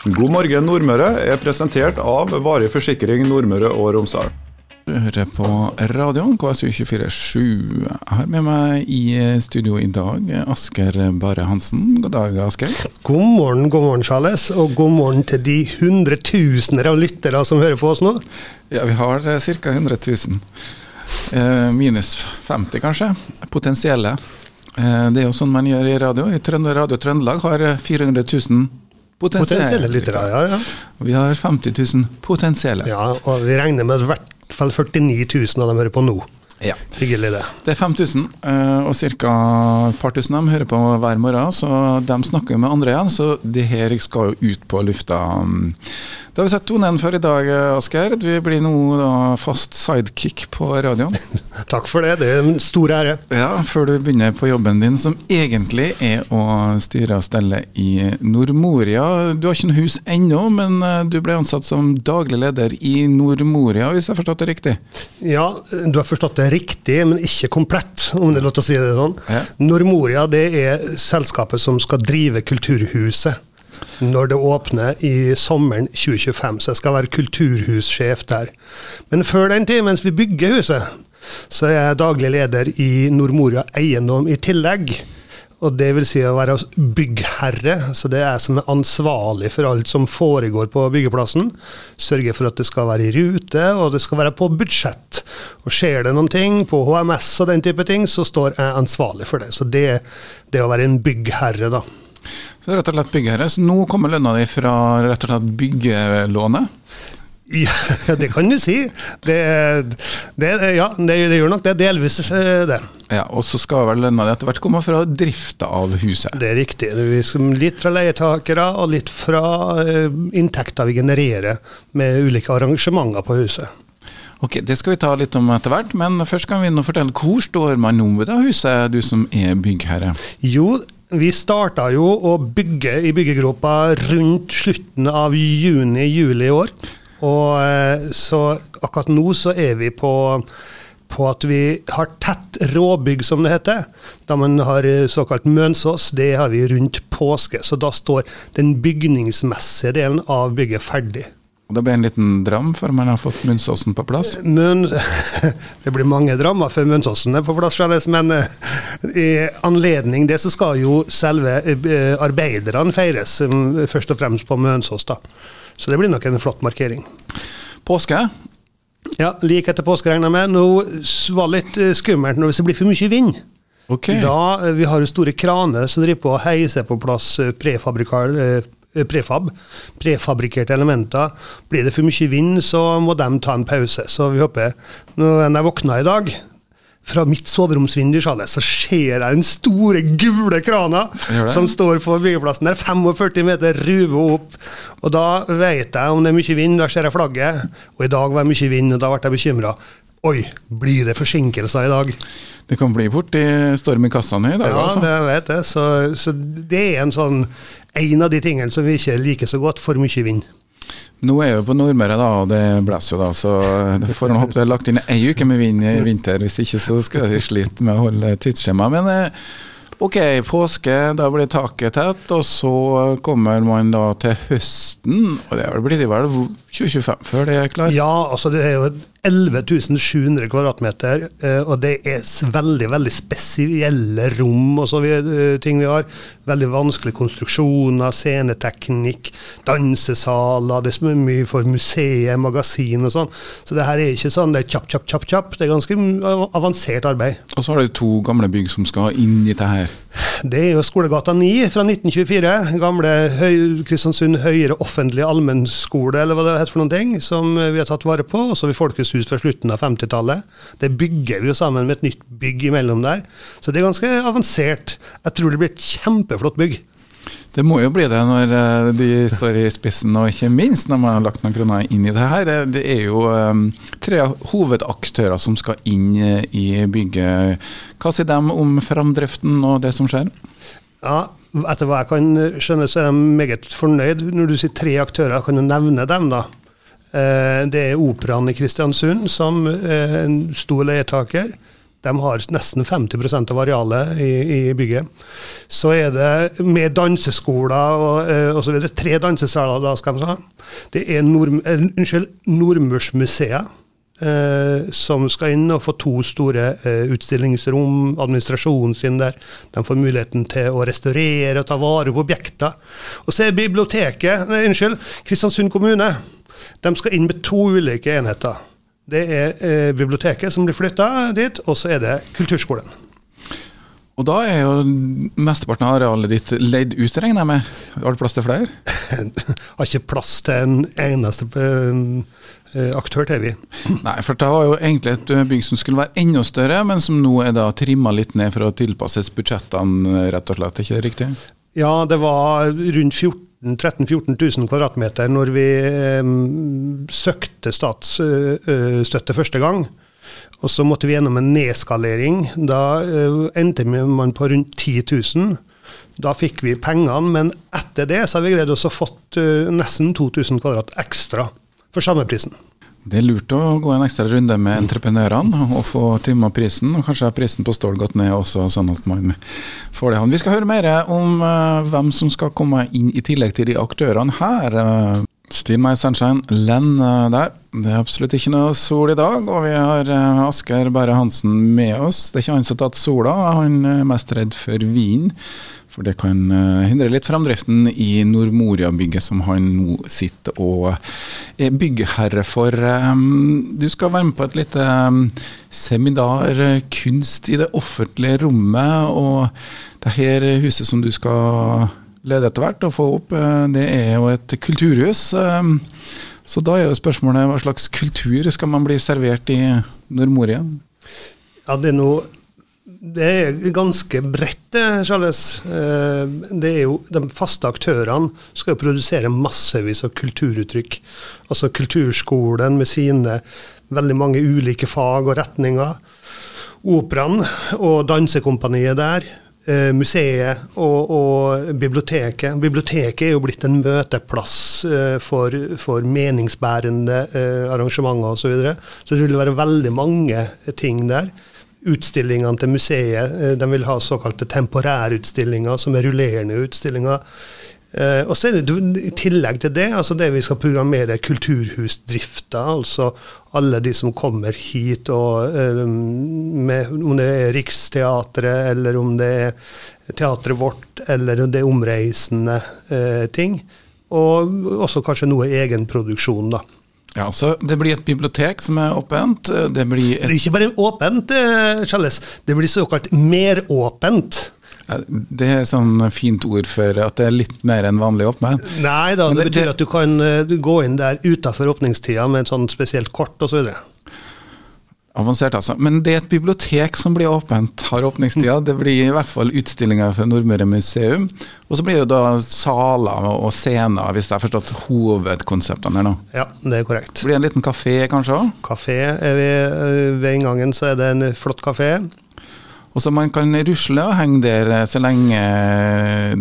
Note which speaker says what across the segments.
Speaker 1: God morgen Nordmøre er presentert av Varig forsikring Nordmøre og Romsdal.
Speaker 2: Du hører på radioen KSU247. Jeg har med meg i studio i dag Asker Bare Hansen. God dag, Asker.
Speaker 3: God morgen, god morgen, Charles. Og god morgen til de hundretusener av lyttere som hører på oss nå.
Speaker 2: Ja, vi har ca. 100 000. Eh, minus 50, kanskje. Potensielle. Eh, det er jo sånn man gjør i radio. I Trønder Radio Trøndelag har 400 000 potensielle,
Speaker 3: Potensielle lyttere, ja, ja.
Speaker 2: Vi har 50 000 potensielle.
Speaker 3: ja. Og vi regner med i hvert fall 49 000 av dem hører på nå.
Speaker 2: Ja.
Speaker 3: Hyggelig, det.
Speaker 2: Det er 5000, eh, og ca. et par tusen av dem hører på hver morgen. Så de snakker jo med andre igjen, så det her skal jo ut på lufta. Da har vi sett tonen for i dag, Asgeir. Du blir nå da fast sidekick på radioen.
Speaker 3: Takk for det, det er en stor ære.
Speaker 2: Ja, Før du begynner på jobben din, som egentlig er å styre og stelle i Nordmoria. Du har ikke noe hus ennå, men eh, du ble ansatt som daglig leder i Nordmoria, hvis jeg har forstått det riktig?
Speaker 3: Ja, du har forstått det riktig, men ikke komplett, om det er lov til å si det sånn.
Speaker 2: Ja.
Speaker 3: Nordmoria det er selskapet som skal drive Kulturhuset. Når det åpner i sommeren 2025, så jeg skal være kulturhussjef der. Men før den tid, mens vi bygger huset, så er jeg daglig leder i Nordmoria Eiendom i tillegg. Og det vil si å være byggherre, så det er jeg som er ansvarlig for alt som foregår på byggeplassen. Sørge for at det skal være i rute, og det skal være på budsjett. Og skjer det noen ting på HMS og den type ting, så står jeg ansvarlig for det. Så det det å være en byggherre, da.
Speaker 2: Så rett og slett byggherre. Så nå kommer lønna di fra rett og slett byggelånet?
Speaker 3: Ja, det kan du si. Det, det, ja, det, det gjør nok det. Delvis eh, det.
Speaker 2: Ja, Og så skal vel lønna di etter hvert komme fra drifta av huset?
Speaker 3: Det er riktig. Litt fra leietakere og litt fra eh, inntekter vi genererer med ulike arrangementer på huset.
Speaker 2: Ok, Det skal vi ta litt om etter hvert, men først kan vi nå fortelle hvor står man nå ved det huset, du som er byggherre?
Speaker 3: Jo, vi starta jo å bygge i byggegropa rundt slutten av juni-juli i år. Og eh, så akkurat nå så er vi på, på at vi har tett råbygg, som det heter. Da man har eh, såkalt mønsås, det har vi rundt påske. Så da står den bygningsmessige delen av bygget ferdig.
Speaker 2: Og Det blir en liten dram før man har fått Munsåsen på plass?
Speaker 3: Mun, det blir mange drammer før Munsåsen er på plass, men eh, i anledning det så skal jo selve eh, arbeiderne feires, eh, først og fremst på Munsås. da. Så det blir nok en flott markering.
Speaker 2: Påske?
Speaker 3: Ja, Like etter påske, regner jeg med. Nå var det litt eh, skummelt når det blir for mye vind.
Speaker 2: Okay.
Speaker 3: Da, eh, Vi har jo store kraner som driver på å heise på plass eh, prefabrikal- eh, prefab, prefabrikerte elementer. Blir det for mye vind, så må de ta en pause. Så vi håper Når jeg våkna i dag, fra mitt soveromsvindu så ser jeg den store, gule krana som står på byggeplassen der. 45 meter ruver opp. Og da vet jeg om det er mye vind, da ser jeg flagget. Og i dag var det mye vind, og da ble jeg bekymra. Oi, blir det forsinkelser i dag?
Speaker 2: Det kan bli borti storm i kassene i dag,
Speaker 3: Ja,
Speaker 2: altså.
Speaker 3: det vet jeg. Så, så det er en sånn en av de tingene som vi ikke liker så godt. For mye vind.
Speaker 2: Nå er vi på Nordmøre, da, og det blåser jo da, så får man håpe det er lagt inn ei uke med vind i vinter. Hvis ikke så skal vi slite med å holde tidsskjema. Men eh, ok, påske, da blir taket tett, og så kommer man da til høsten. Og det vel blitt vel 2025 før det er klart?
Speaker 3: Ja, altså det er jo 11 700 kvadratmeter, eh, og det er veldig veldig spesielle rom og så videre, ting vi har. Veldig vanskelige konstruksjoner, sceneteknikk, dansesaler. Det er mye for museet, magasin og sånn. Så det her er ikke sånn det er kjapp, kjapp, kjapp. kjapp. Det er ganske avansert arbeid.
Speaker 2: Og så har du to gamle bygg som skal inn i det her.
Speaker 3: Det er jo Skolegata 9 fra 1924. Gamle Høy Kristiansund høyere offentlige allmennskole, eller hva det heter for noen ting, som vi har tatt vare på. Og så har vi Folkets fra slutten av 50-tallet. Det bygger vi jo sammen med et nytt bygg imellom der. Så det er ganske avansert. Jeg tror det blir et kjempeflott bygg.
Speaker 2: Det må jo bli det når eh, de står i spissen, og ikke minst når man har lagt noen kroner inn i det her. Det- Det er jo eh, tre hovedaktører som skal inn eh, i bygget. Hva sier de om framdriften og det som skjer?
Speaker 3: Ja, Etter hva jeg kan skjønne, så er de meget fornøyd. Når du sier tre aktører, kan du nevne dem, da. Eh, Det er Operaen i Kristiansund som er en stor leietaker. De har nesten 50% av arealet i, i, bygget. Så er det med danseskoler og uh, osv. Tre dansesaler, da skal de ha. Det er Nord, uh, unnskyld, Nordmørsmuseet eh, som skal inn og få to store eh, utstillingsrom, administrasjonen sin der. De får muligheten til å restaurere og ta vare på objekter. Og så er biblioteket, nei, unnskyld, Kristiansund kommune. De skal inn med to ulike enheter. Det er eh, biblioteket som blir flytta dit, og så er det kulturskolen.
Speaker 2: Og da er jo mesteparten av arealet ditt leid ut, regner jeg med? Har du plass til flere?
Speaker 3: har ikke plass til en eneste eh, aktør, til vi.
Speaker 2: Nei, for det var jo egentlig et eh, bygg som skulle være enda større, men som nå er da trimma litt ned for å tilpasses budsjettene, rett og slett. Er ikke det riktig?
Speaker 3: Ja, det var rundt 13 14 000 kvadratmeter når vi eh, søkte statsstøtte eh, første gang. Og så måtte vi gjennom en nedskalering. Da eh, endte man på rundt 10 000. Da fikk vi pengene, men etter det så har vi greid oss å fått uh, nesten 2000 kvadrat ekstra for samme prisen.
Speaker 2: Det er lurt å gå en ekstra runde med entreprenørene og få trimma prisen. og Kanskje har prisen på stål gått ned også, sånn at man får det. Vi skal høre mer om uh, hvem som skal komme inn i tillegg til de aktørene her. Steal My Sunshine, Len der. Det er absolutt ikke noe sol i dag, og vi har uh, Asker Bære Hansen med oss. Det er ikke han som har tatt sola, han er mest redd for vinen. For det kan uh, hindre litt framdriften i Nordmoria-bygget som han nå sitter og er byggherre for. Um, du skal være med på et lite seminar, kunst i det offentlige rommet. Og det her huset som du skal lede etter hvert og få opp, det er jo et kulturhus. Så da er jo spørsmålet hva slags kultur skal man bli servert i Nordmoria?
Speaker 3: Ja, det er noe det er ganske bredt, Charles. Eh, det er jo, de faste aktørene skal jo produsere massevis av kulturuttrykk. Altså kulturskolen med sine veldig mange ulike fag og retninger. Operaen og dansekompaniet der. Eh, museet og, og, biblioteket. Biblioteket er jo blitt en møteplass eh, for, for meningsbærende arrangementer osv. Så, videre. så det vil være veldig mange ting der utstillingene til museet. Eh, de vil ha såkalte temporærutstillinger, som er rullerende utstillinger. Eh, og så er det I tillegg til det, altså det vi skal programmere kulturhusdrifta, altså alle de som kommer hit, og, eh, med, om det er Riksteatret, eller om det er teatret vårt, eller om det er omreisende ting. Og også kanskje noe egenproduksjon, da.
Speaker 2: Ja, så Det blir et bibliotek som er åpent. Det blir
Speaker 3: et... Det ikke bare åpent, Kjelles. Det blir såkalt meråpent.
Speaker 2: Det er sånn fint ord for at det er litt mer enn vanlig åpent?
Speaker 3: Nei da, det, det betyr at du kan eh, gå inn der utafor åpningstida med et sånn spesielt kort osv.
Speaker 2: Avansert, altså. Men det er et bibliotek som blir åpent, har åpningstida. Det blir i hvert fall utstillinger fra Nordmøre museum. Og så blir det da saler og scener, hvis jeg har forstått hovedkonseptene her nå.
Speaker 3: Ja, det er korrekt.
Speaker 2: Det blir en liten kafé kanskje òg?
Speaker 3: Kafé er vi ved inngangen, så er det en flott kafé.
Speaker 2: Og så man kan rusle og henge der så lenge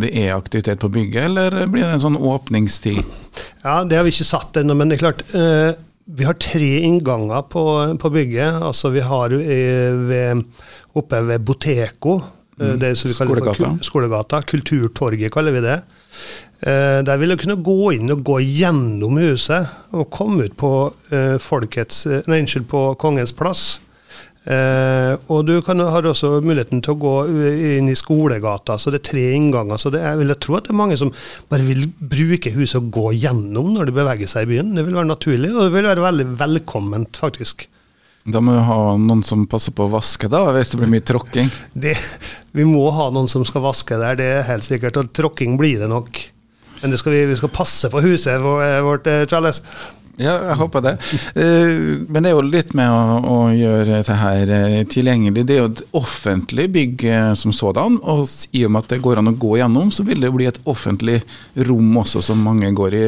Speaker 2: det er aktivitet på bygget, eller blir det en sånn åpningstid?
Speaker 3: Ja, det har vi ikke satt ennå, men det er klart. Eh, vi har tre innganger på, på bygget. Altså vi har eh, ved, oppe ved Boteko, eh, mm. det som vi kaller Skolegata. for Skolegata. Kulturtorget kaller vi det. Eh, der vil du kunne gå inn og gå gjennom huset og komme ut på, folkets, nei, unnskyld, på Kongens plass. Eh, og du kan, har også muligheten til å gå inn i skolegata, så det er tre innganger. Så det, jeg vil tro at det er mange som bare vil bruke huset og gå gjennom når de beveger seg i byen. Det vil være naturlig, og det vil være veldig velkomment, faktisk.
Speaker 2: Da må vi ha noen som passer på å vaske, da, hvis det blir mye tråkking?
Speaker 3: vi må ha noen som skal vaske der, det er helt sikkert. Og tråkking blir det nok. Men det skal vi, vi, skal passe på huset vårt, eh, Charles.
Speaker 2: Ja, jeg håper det. Eh, men det er jo litt med å, å gjøre dette her eh, tilgjengelig. Det er jo et offentlig bygg eh, som sådan. Og i og med at det går an å gå gjennom, så vil det jo bli et offentlig rom også som mange går i.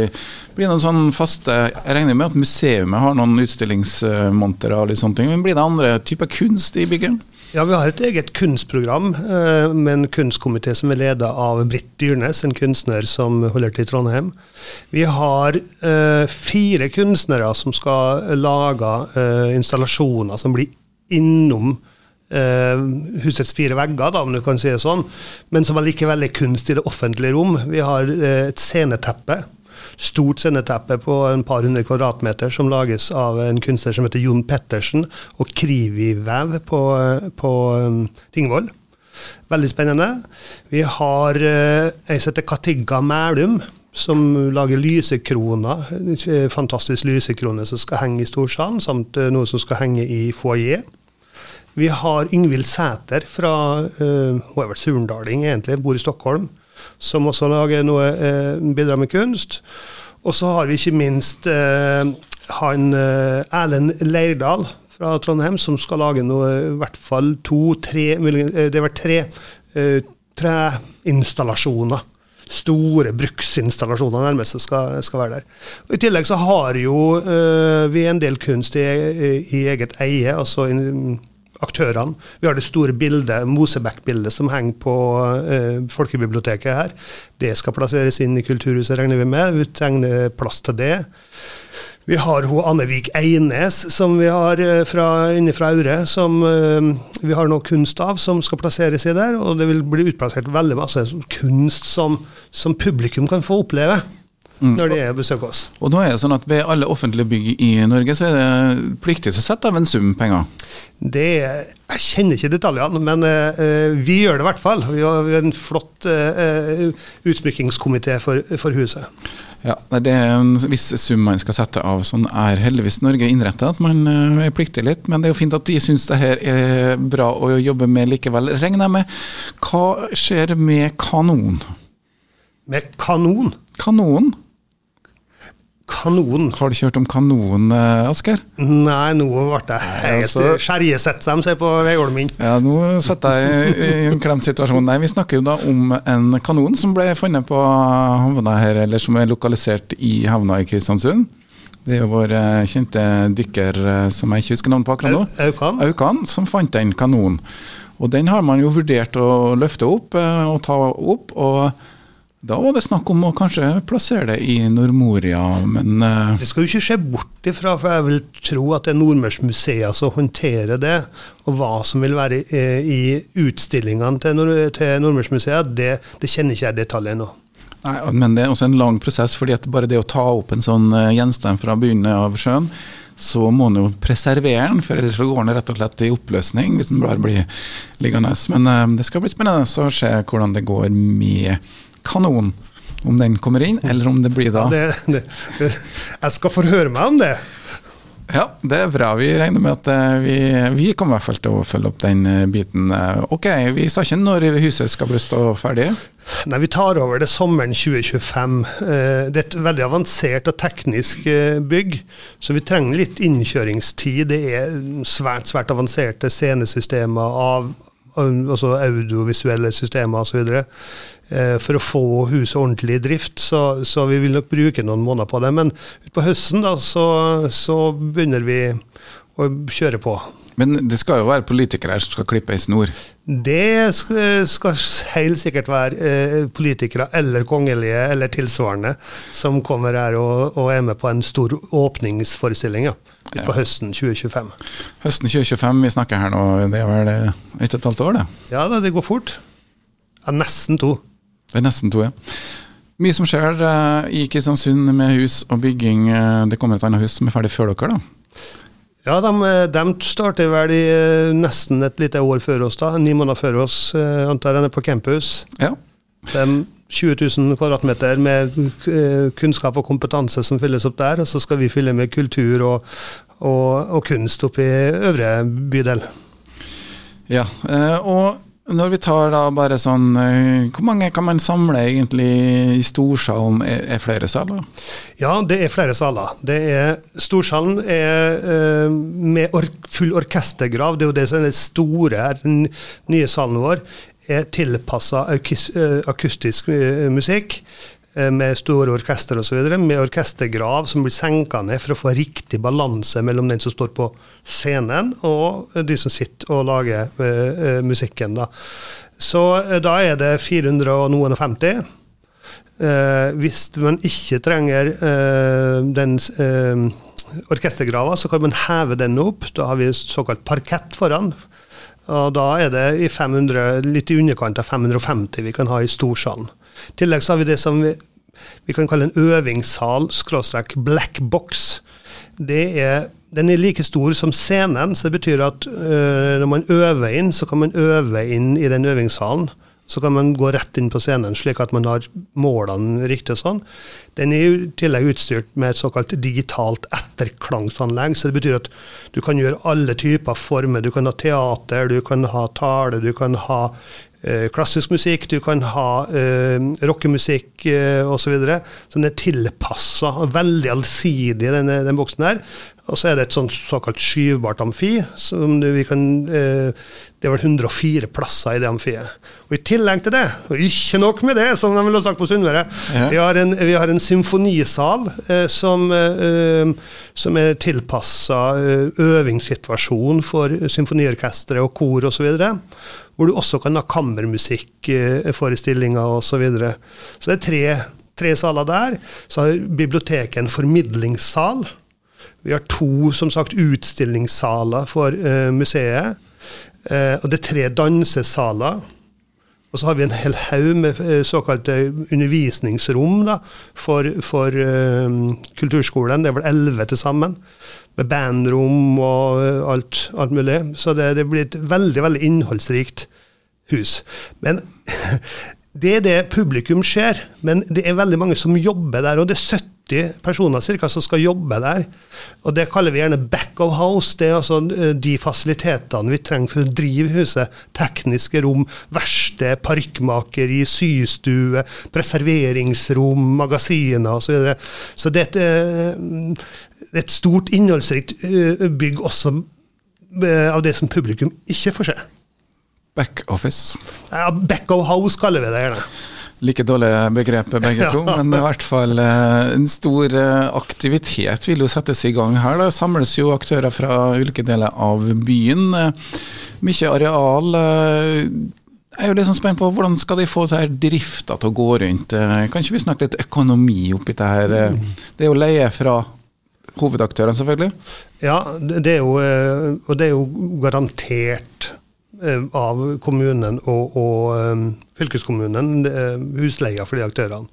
Speaker 2: Blir noen sånn faste Jeg regner med at museet har noen utstillingsmontere og litt sånne ting. Men blir det andre typer kunst i bygget?
Speaker 3: Ja, Vi har et eget kunstprogram eh, med en kunstkomité som er ledet av Britt Dyrnes, en kunstner som holder til i Trondheim. Vi har eh, fire kunstnere som skal lage eh, installasjoner som blir innom eh, husets fire vegger, da, om du kan si det sånn, men som allikevel er kunst i det offentlige rom. Vi har eh, et sceneteppe. Stort sceneteppe på en par hundre kvadratmeter som lages av en kunstner som heter Jon Pettersen, og Krivi-vev på, på um, Tingvoll. Veldig spennende. Vi har eh, ei som heter Katigga Mælum, som lager lysekroner. Fantastisk lysekrone som skal henge i storsalen, samt eh, noe som skal henge i foajé. Vi har Yngvild Sæter fra uh, Hun er vel surndaling, egentlig, bor i Stockholm. Som også lager noe uh, bidrar med kunst. Og så har vi ikke minst uh, han uh, Erlend Leirdal fra Trondheim, som skal lage noe, i hvert fall to-tre Det har vært tre treinstallasjoner. Store bruksinstallasjoner nærmest skal, skal være der. Og I tillegg så har jo vi en del kunst i, i eget eie. altså in, aktørene. Vi har det store bildet, Mosebekk-bildet som henger på eh, folkebiblioteket her. Det skal plasseres inn i Kulturhuset, regner vi med. Vi trenger plass til det. Vi har hun Annevik Eines som vi har fra, inne Aure, som eh, vi har noe kunst av, som skal plasseres i der. Og det vil bli utplassert veldig masse kunst som, som publikum kan få oppleve
Speaker 2: Mm.
Speaker 3: når de er og besøker oss.
Speaker 2: Og nå er det sånn at Ved alle offentlige bygg i Norge så er det pliktig å sette av en sum penger.
Speaker 3: Det, jeg kjenner ikke detaljene, men uh, vi gjør det i hvert fall. Vi har, vi har en flott uh, utsmykkingskomité for, for huset.
Speaker 2: Ja, Det er en viss sum man skal sette av. Sånn er heldigvis Norge innretta, at man uh, er pliktig litt. Men det er jo fint at de syns det her er bra å jobbe med likevel. Regner jeg med. Hva skjer med kanon?
Speaker 3: Med kanon.
Speaker 2: Kanon?
Speaker 3: Kanon.
Speaker 2: Har du kjørt om kanon, eh, Asker?
Speaker 3: Nei, nå ble jeg helt
Speaker 2: altså-
Speaker 3: skjerjesett, som de sier på Veiholmen.
Speaker 2: Ja, nå setter jeg i en klemt situasjon. Nei, Vi snakker jo da om en kanon som ble funnet på havna her, eller som er lokalisert i havna i Kristiansund. Det er jo vår eh, kjente dykker eh, som jeg ikke husker navnet på akkurat nå.
Speaker 3: Au- Aukan.
Speaker 2: Aukan, som fant den kanonen. Og den har man jo vurdert å løfte opp og ta opp. og da var det snakk om å kanskje plassere det i Nordmoria, men uh...
Speaker 3: Det skal jo ikke se bort ifra, for jeg vil tro at det er Nordmørsmuseet som håndterer det. Og hva som vil være i, i utstillingene til, Nord til Nordmørsmuseet, det, det kjenner ikke jeg detaljene nå.
Speaker 2: Nei, men det er også en lang prosess, fordi at bare det å ta opp en sånn eh, gjenstand fra bunnen av sjøen, så må en jo preservere den, for ellers så går den rett og slett i oppløsning hvis den bare blir liggende. Men uh, det skal bli spennende å se hvordan det går med kanon. Om den kommer inn, eller om det blir da
Speaker 3: ja, det, det, jeg skal forhøre meg om det.
Speaker 2: Ja, det er bra. Vi regner med at eh, vi, vi kommer i hvert fall til å følge opp den eh, biten. Eh, Ok, vi sa ikke når huset skal bli stå ferdig.
Speaker 3: Nei, Vi tar over det sommeren 2025. Eh, Det er et veldig avansert og teknisk bygg, så vi trenger litt innkjøringstid. Det er svært svært avanserte scenesystemer, av, altså audiovisuelle systemer osv. For å få huset ordentlig i drift, så, så vi vil nok bruke noen måneder på det. Men utpå høsten da, så, så begynner vi å kjøre på.
Speaker 2: Men det skal jo være politikere her som skal klippe ei snor.
Speaker 3: Det skal, skal helt sikkert være eh, politikere eller kongelige eller tilsvarende som kommer her og, og er med på en stor åpningsforestilling ja,
Speaker 2: Ja.
Speaker 3: på høsten 2025.
Speaker 2: Høsten 2025, vi snakker her nå, det er vel eh, ett og et halvt år, det?
Speaker 3: Ja da, det går fort. Ja, nesten to.
Speaker 2: Det er nesten to, ja. Mye som skjer uh, i Kristiansund med hus og bygging. Eh, det kommer et annet hus som er ferdig før dere, da?
Speaker 3: Ja, de, de starter vel i eh, nesten et lite år før oss, da. Ni måneder før oss, eh, antar jeg, på campus.
Speaker 2: Ja.
Speaker 3: De 20 000 kvadratmeter med eh, kunnskap og kompetanse som fylles opp der, og så skal vi fylle med kultur og, og, og kunst opp i øvre bydel.
Speaker 2: ja. eh, Og når vi tar da bare sånn eh, Hvor mange kan man samle egentlig i storsalen? Er, er flere saler?
Speaker 3: Ja, det er flere saler. Det er, storsalen er eh, med full orkestergrav. Det er jo det som er store her. Den nye salen vår er tilpassa akustisk eh, musikk. Eh, Med store orkester osv. Med orkestergrav som blir senka ned for å få riktig balanse mellom den som står på scenen, og de som sitter og lager uh, musikken. Da. Så uh, da er det 400 og noen og 50. Eh, hvis man ikke trenger den orkestergrava, så kan man heve den opp. Da har vi såkalt parkett foran. Og da er det i 500, litt i underkant av 550 vi kan ha i storsalen. I tillegg så har vi det som vi, vi kan kalle en øvingssal, skråstrek black box. Er, den er like stor som scenen, så det betyr at øh, når man øver inn, så kan man øve inn i den øvingssalen. Så kan man gå rett inn på scenen, slik at man har målene riktig og sånn. Den er i tillegg utstyrt med et såkalt digitalt etterklangsanlegg. Så det betyr at du kan gjøre alle typer former. Du kan ha teater, du kan ha tale, du kan ha klassisk musikk, du kan ha eh, rockemusikk eh, osv. Den er tilpassa, veldig allsidig, denne, den boksen her. Og så er det et sånt såkalt skyvbart amfi. som vi kan, eh, Det er vel 104 plasser i det amfiet. Og I tillegg til det, og ikke nok med det, som de ville sagt på Sunnmøre,
Speaker 2: Ja.
Speaker 3: vi, har en- vi har en symfonisal eh, som, eh, som er tilpassa eh, øvingssituasjon for symfoniorkestre og kor osv. Hvor du også kan ha kammermusikkforestillinger osv. Så, videre. så det er tre, tre saler der. Så har biblioteket en formidlingssal. Vi har to som sagt, utstillingssaler for eh, museet. Eh, og det er tre dansesaler. Og så har vi en hel haug med eh, såkalte undervisningsrom da, for, for eh, kulturskolen. Det er vel elleve til sammen. Med bandrom og eh, alt, alt mulig. Så det, det blir et veldig, veldig innholdsrikt hus. Men det er det publikum ser. Men det er veldig mange som jobber der. Og det er 70 personer cirka, som skal jobbe der. Og det kaller vi gjerne back of house. Det er altså eh, de fasilitetene vi trenger for å drive huset. Tekniske rom, verksted, parykkmakeri, systue, preserveringsrom, magasiner osv. Så, videre. så det er et, eh, et stort, innholdsrikt eh, bygg også av det som publikum ikke får se.
Speaker 2: Backoffice.
Speaker 3: Ja, back of house kaller vi det gjerne.
Speaker 2: Like dårlig begrep begge to, men i hvert fall eh, en stor eh, aktivitet vil jo settes i gang her. Det samles jo aktører fra ulike deler av byen. Eh, Mye areal. Jeg er jo litt sånn spent på hvordan skal de få det drifta til å gå rundt. Kan ikke vi snakke litt økonomi oppi det her? Det er jo leie fra hovedaktørene, selvfølgelig.
Speaker 3: Ja, det er jo, og det er jo garantert av kommunen og, og eh, fylkeskommunen eh, husleia for de aktørene.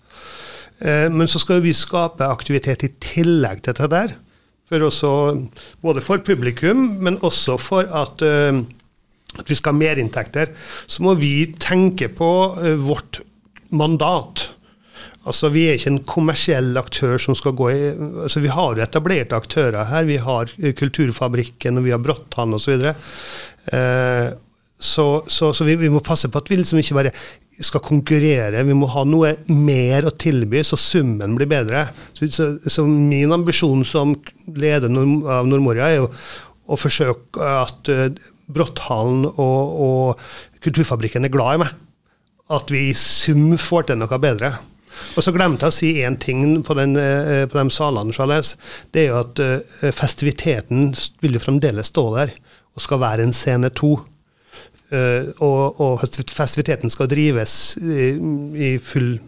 Speaker 3: Eh, Men så skal vi skape aktivitet i tillegg til dette der. For også, både for publikum, men også for at, eh, at vi skal ha merinntekter. Så må vi tenke på eh, vårt mandat. Altså, Vi er ikke en kommersiell aktør som skal gå i altså Vi har jo etablerte aktører her. Vi har eh, Kulturfabrikken, og vi har Bråttann osv. Eh, så så, så vi, vi må passe på at vi liksom ikke bare skal konkurrere. Vi må ha noe mer å tilby, så summen blir bedre. Så, så, min ambisjon som leder av Nordmoria er jo å forsøke at uh, Brotthallen og, og Kulturfabrikken er glad i meg. At vi i sum får til noe bedre. Og så glemte jeg å si én ting på, den, eh, på de salene. Charles. Det er jo at eh, festiviteten vil jo fremdeles stå der og skal være en scene to. Eh, og, og festiviteten skal drives i, i full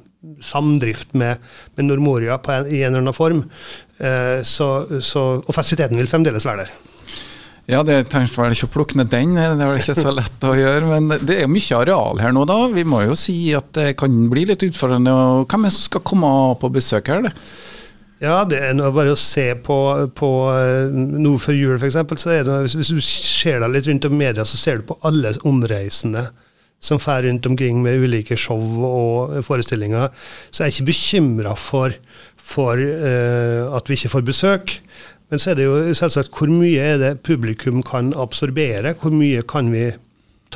Speaker 3: samdrift med, med Nordmoria en, i en eller annen form. Eh, så, så, og festiviteten vil fremdeles være der.
Speaker 2: Ja, det tenkte vel ikke å plukke ned den, det er ikke så lett å gjøre. Men det er jo mye areal her nå, da. Vi må jo si at det kan bli litt utfordrende. og Hvem er det som skal komme på besøk her? Det?
Speaker 3: Ja, det er noe bare å se på, på eh, før for jul, f.eks. så er det noe, Hvis du ser deg litt rundt om media, så ser du på alle omreisende som fer rundt omkring med ulike show og forestillinger. Så jeg er ikke bekymra for, for uh, at vi ikke får besøk. Men så er det jo selvsagt hvor mye er det publikum kan absorbere? Hvor mye kan vi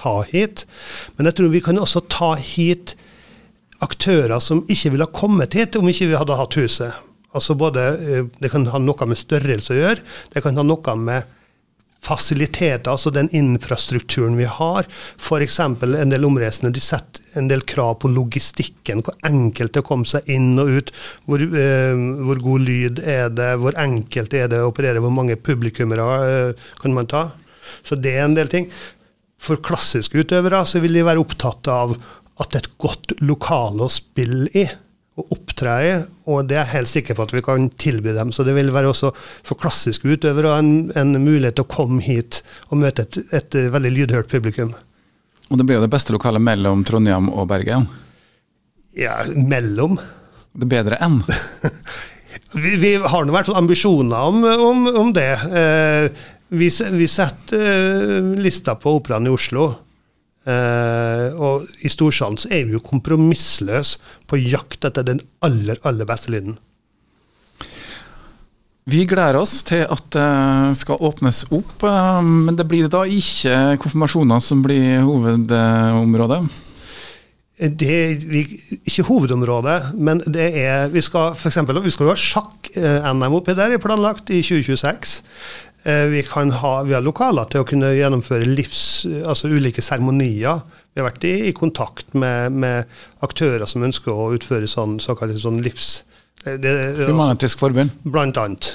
Speaker 3: ta hit? Men jeg tror vi kan også ta hit aktører som ikke ville kommet hit om ikke vi hadde hatt huset. Altså både, eh, Det kan ha noe med størrelse å gjøre, det kan ha noe med fasiliteter, altså den infrastrukturen vi har. F.eks. en del omreisende de setter en del krav på logistikken. Hvor enkelt det er å komme seg inn og ut. Hvor, eh, hvor god lyd er det, hvor enkelt er det å operere, hvor mange publikummere eh, kan man ta. Så det er en del ting. For klassiske utøvere så vil de være opptatt av at det er et godt lokale å spille i. å opptre i, og det er jeg helt sikker på at vi kan tilby dem. Så det vil være også for klassiske utøvere en, en mulighet til å komme hit og møte et, et veldig lydhørt publikum.
Speaker 2: Og det blir jo det beste lokalet mellom Trondheim og Bergen.
Speaker 3: Ja, mellom.
Speaker 2: Det er bedre enn.
Speaker 3: vi, vi, har nå vært ambisjoner om, om, om det. Eh, vi, vi setter eh, lista på Operaen i Oslo. Eh, og i Storsalen så er vi jo kompromissløse på jakt etter den aller, aller beste lyden.
Speaker 2: Vi gleder oss til at det skal åpnes opp, eh, men det blir da ikke konfirmasjoner som blir hovedområdet?
Speaker 3: Det er ikke hovedområdet, men det er Vi skal eksempel, vi skal jo ha sjakk-NM oppi der, er planlagt i 2026. Eh, vi, ha, vi, har lokaler til å kunne gjennomføre livs, altså ulike seremonier. Vi har vært i, i kontakt med, med, aktører som ønsker å utføre sånn, såkalt sånn livs...
Speaker 2: Humanitisk Forbund?
Speaker 3: Blant annet.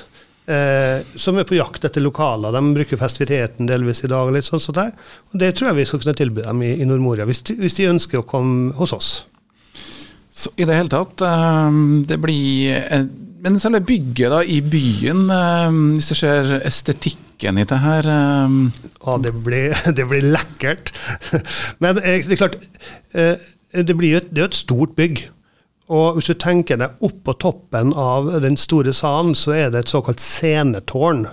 Speaker 3: Eh, som er på jakt etter lokaler. De bruker festiviteten delvis i dag. og litt sånn sånt der. Og Det tror jeg vi skal kunne tilby dem i, i Nordmoria, hvis de, hvis de ønsker å komme hos oss.
Speaker 2: Så i det hele tatt, det blir men selve bygget da, i byen, eh, hvis du ser estetikken i det her eh,
Speaker 3: Ja, det blir, det blir lekkert. Men eh, det er klart, det, blir et, det er et stort bygg. Og hvis du tenker deg opp på toppen av den store salen, så er det et såkalt scenetårn.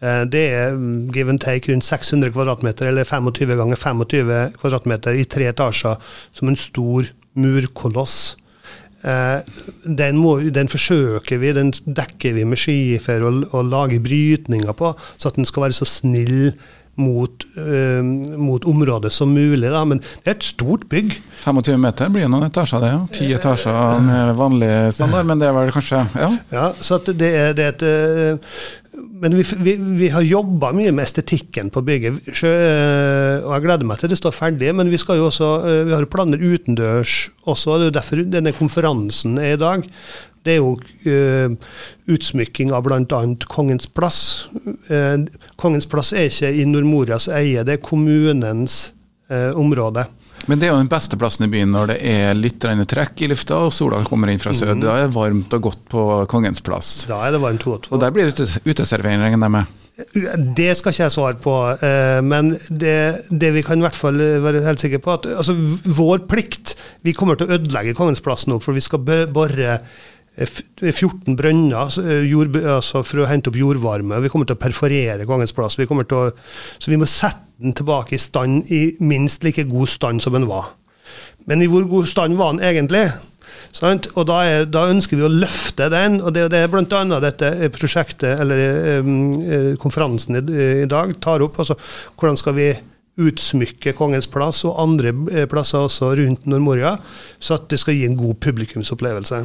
Speaker 3: Det er mm, give and take rundt 600 kvadratmeter, eller 25 ganger 25 kvadratmeter i tre etasjer, som en stor murkoloss. Eh, den, må, den, forsøker vi, den dekker vi med skifer og, og lager brytninger på, så at den skal være så snill mot, øh, mot området som mulig. Da. Men det er et stort bygg.
Speaker 2: 25 meter blir noen etasjer, det. ja. Ti etasjer med vanlig standard, men det er vel kanskje Ja.
Speaker 3: ja så det er, det er et uh, men vi, vi, vi har jobba mye med estetikken på bygget. Eh, og jeg gleder meg til det står ferdig. Men vi, skal jo også, eh, vi har planer utendørs også. Det er jo derfor denne konferansen er i dag. Det er jo uh, utsmykking av bl.a. Kongens plass. Uh, Kongens plass er ikke i Nordmorias eie, det er kommunens uh, område.
Speaker 2: Men det er jo den beste plassen i byen når det er litt trekk i lufta og sola kommer inn fra sør. Mm. Da er det varmt og godt på Kongens plass.
Speaker 3: Da er det varmt godt.
Speaker 2: og der blir det uteservering, regner jeg med?
Speaker 3: Det skal ikke jeg svare på, eh, men det, det, vi kan i hvert fall være helt sikre på, at altså, vår plikt Vi kommer til å ødelegge Kongens plass nå, for vi skal bore 14 brønner jord, altså for å hente opp jordvarme. Vi kommer til å perforere Kongens plass. Vi å, så vi må sette den tilbake i stand i minst like god stand som den var. Men i hvor god stand var den egentlig? Sant? Og da, er, da, ønsker vi å løfte den, og det, det er bl.a. dette prosjektet, eller um, konferansen i, i, dag, tar opp. altså Hvordan skal vi utsmykke Kongens plass og andre plasser også rundt Nordmoria, så at det skal gi en god publikumsopplevelse.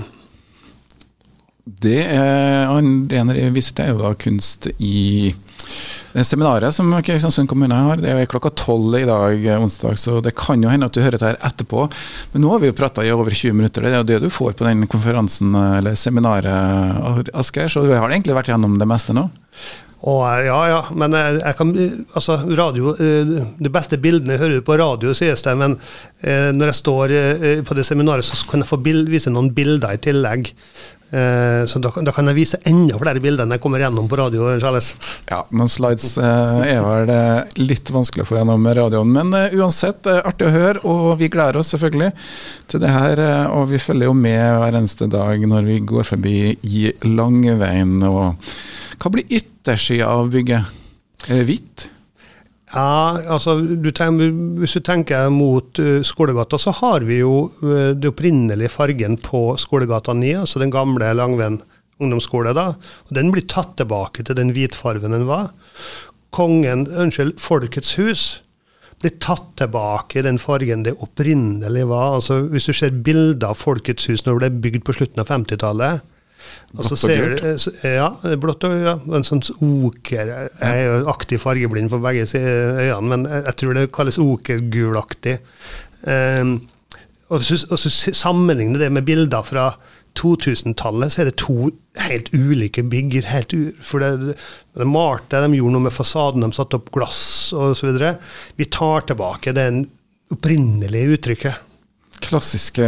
Speaker 2: Det er, en av de viser til, er kunst i det seminaret som Kristiansund kommune har. Det er klokka tolv i dag, onsdag, så det kan jo hende at du hører dette her etterpå. Men nå har vi jo prata i over 20 minutter. Det er jo det du får på den konferansen eller seminaret, Asgeir. Så du har egentlig vært gjennom det meste nå?
Speaker 3: Å, ja, ja. Men jeg, kan Altså, radio eh, De beste bildene hører du på radio, sies det. Men eh, når jeg står eh, på det seminaret, så kan jeg få bild, vise noen bilder i tillegg. Eh, så da, da, kan jeg vise enda flere bilder enn jeg kommer gjennom på radio. Charles.
Speaker 2: Ja, noen slides eh, er vel eh, litt vanskelig å få gjennom radioen. Men eh, uansett, uh, artig å høre, og vi gleder oss selvfølgelig til det her. Uh, og vi følger jo med hver eneste dag når vi går forbi i Langveien. Og hva blir yttersida av bygget? Er det hvitt?
Speaker 3: Ja, altså du tenker, Hvis du tenker mot uh, Skolegata, så har vi jo uh, det opprinnelige fargen på Skolegata 9, altså den gamle Langven ungdomsskole. da, og Den blir tatt tilbake til den hvitfargen den var. Kongen, unnskyld, Folkets hus blir tatt tilbake i den fargen det opprinnelig var. altså Hvis du ser bilder av Folkets hus når det ble bygd på slutten av 50-tallet,
Speaker 2: og så ser du,
Speaker 3: ja, blått og ja, en sånn oker Jeg er jo aktiv fargeblind på begge øynene, men jeg tror det kalles okergulaktig. Um, og så sammenligne det med bilder fra 2000-tallet, så er det to helt ulike bygg. Helt for det, de malte, de gjorde noe med fasaden, de satte opp glass osv. Vi tar tilbake det opprinnelige uttrykket.
Speaker 2: klassiske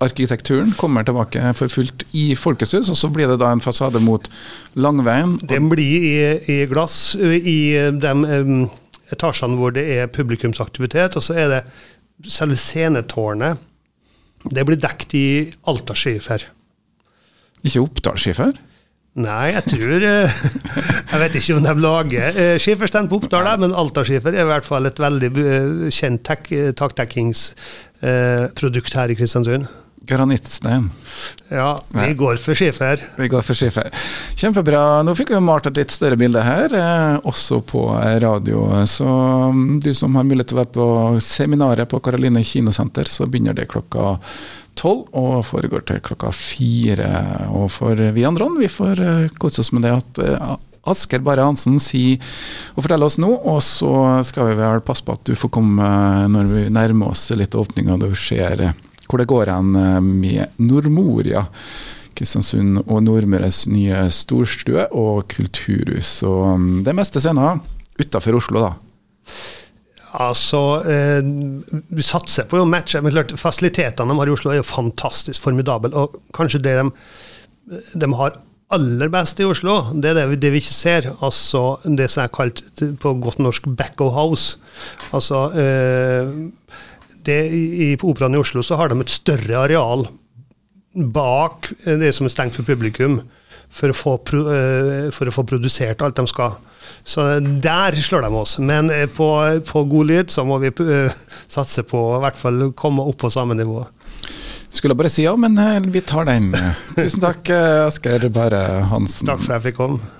Speaker 2: etterkrigsarkitekturen kommer tilbake for fullt i Folkeshus, og så blir det da en fasade mot Langveien.
Speaker 3: Den blir i, i glass i de um, etasjene hvor det er publikumsaktivitet, og så er det selve scenetårnet. Det blir dekt i altaskifer.
Speaker 2: Ikke Oppdalsskifer?
Speaker 3: Nei, jeg tror eh, Jeg vet ikke om de lager skiferstein på Oppdal, men altaskifer er i hvert fall et veldig kjent taktekkingsprodukt uh, her i Kristiansund.
Speaker 2: Granittstein.
Speaker 3: Ja, vi ja. går for skifer.
Speaker 2: Vi går for skifer. Kjempebra. Nå fikk vi malt et litt større bilde her, eh, også på radio. Så um, du som har mulighet til å være på seminaret på Karoline kinosenter, så begynner det klokka tolv og foregår til klokka fire. Og for vi andre, vi får uh, kose oss med det at uh, Asker Barre Hansen sier og forteller oss nå, og så skal vi vel passe på at du får komme når vi nærmer oss litt åpning og du ser hvor det går hen eh, med Nordmoria. Kristiansund og Nordmøres nye storstue og kulturhus. Og mm, det meste scener utafor Oslo, da.
Speaker 3: Altså, eh, Vi satser på å matche, men klart, fasilitetene de har i Oslo er jo fantastisk formidable. Og kanskje det de, de har aller best i Oslo, det er det vi, det vi, ikke ser. Altså det som er kalt på godt norsk 'back of house'. Altså eh, det, i, På Operaen i Oslo så har de et større areal bak det som er stengt for publikum, for å få, eh, for å få produsert alt de skal. Så der slår de oss. Men eh, på, på god lyd så må vi satse på å i hvert fall komme opp på samme nivå.
Speaker 2: Skulle bare si ja, men vi tar den. Tusen takk, Asgeir Bære Hansen.
Speaker 3: Takk for at jeg fikk komme.